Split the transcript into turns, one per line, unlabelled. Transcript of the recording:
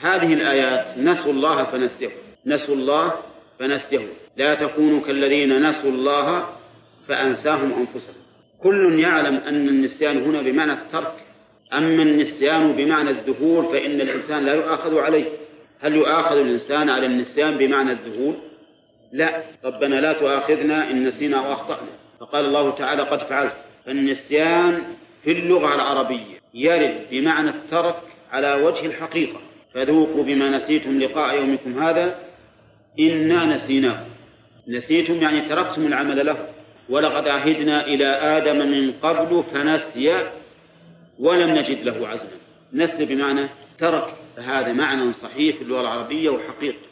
هذه الآيات نسوا الله فنسيه نسوا الله فنسيه لا تكونوا كالذين نسوا الله فأنساهم أنفسهم. كل يعلم أن النسيان هنا بمعنى الترك. أما النسيان بمعنى الذهول فإن الإنسان لا يؤاخذ عليه. هل يؤاخذ الإنسان على النسيان بمعنى الذهول؟ لا. ربنا لا تؤاخذنا إن نسينا وأخطأنا فقال الله تعالى قد فعلت. فالنسيان في اللغة العربية يرد بمعنى الترك على وجه الحقيقة. فذوقوا بما نسيتم لقاء يومكم هذا. إنا نسيناه. نسيتم يعني تركتم العمل له. ولقد عهدنا إلى آدم من قبل فنسي ولم نجد له عزما نسي بمعنى ترك فهذا معنى صحيح في اللغة العربية وحقيقة.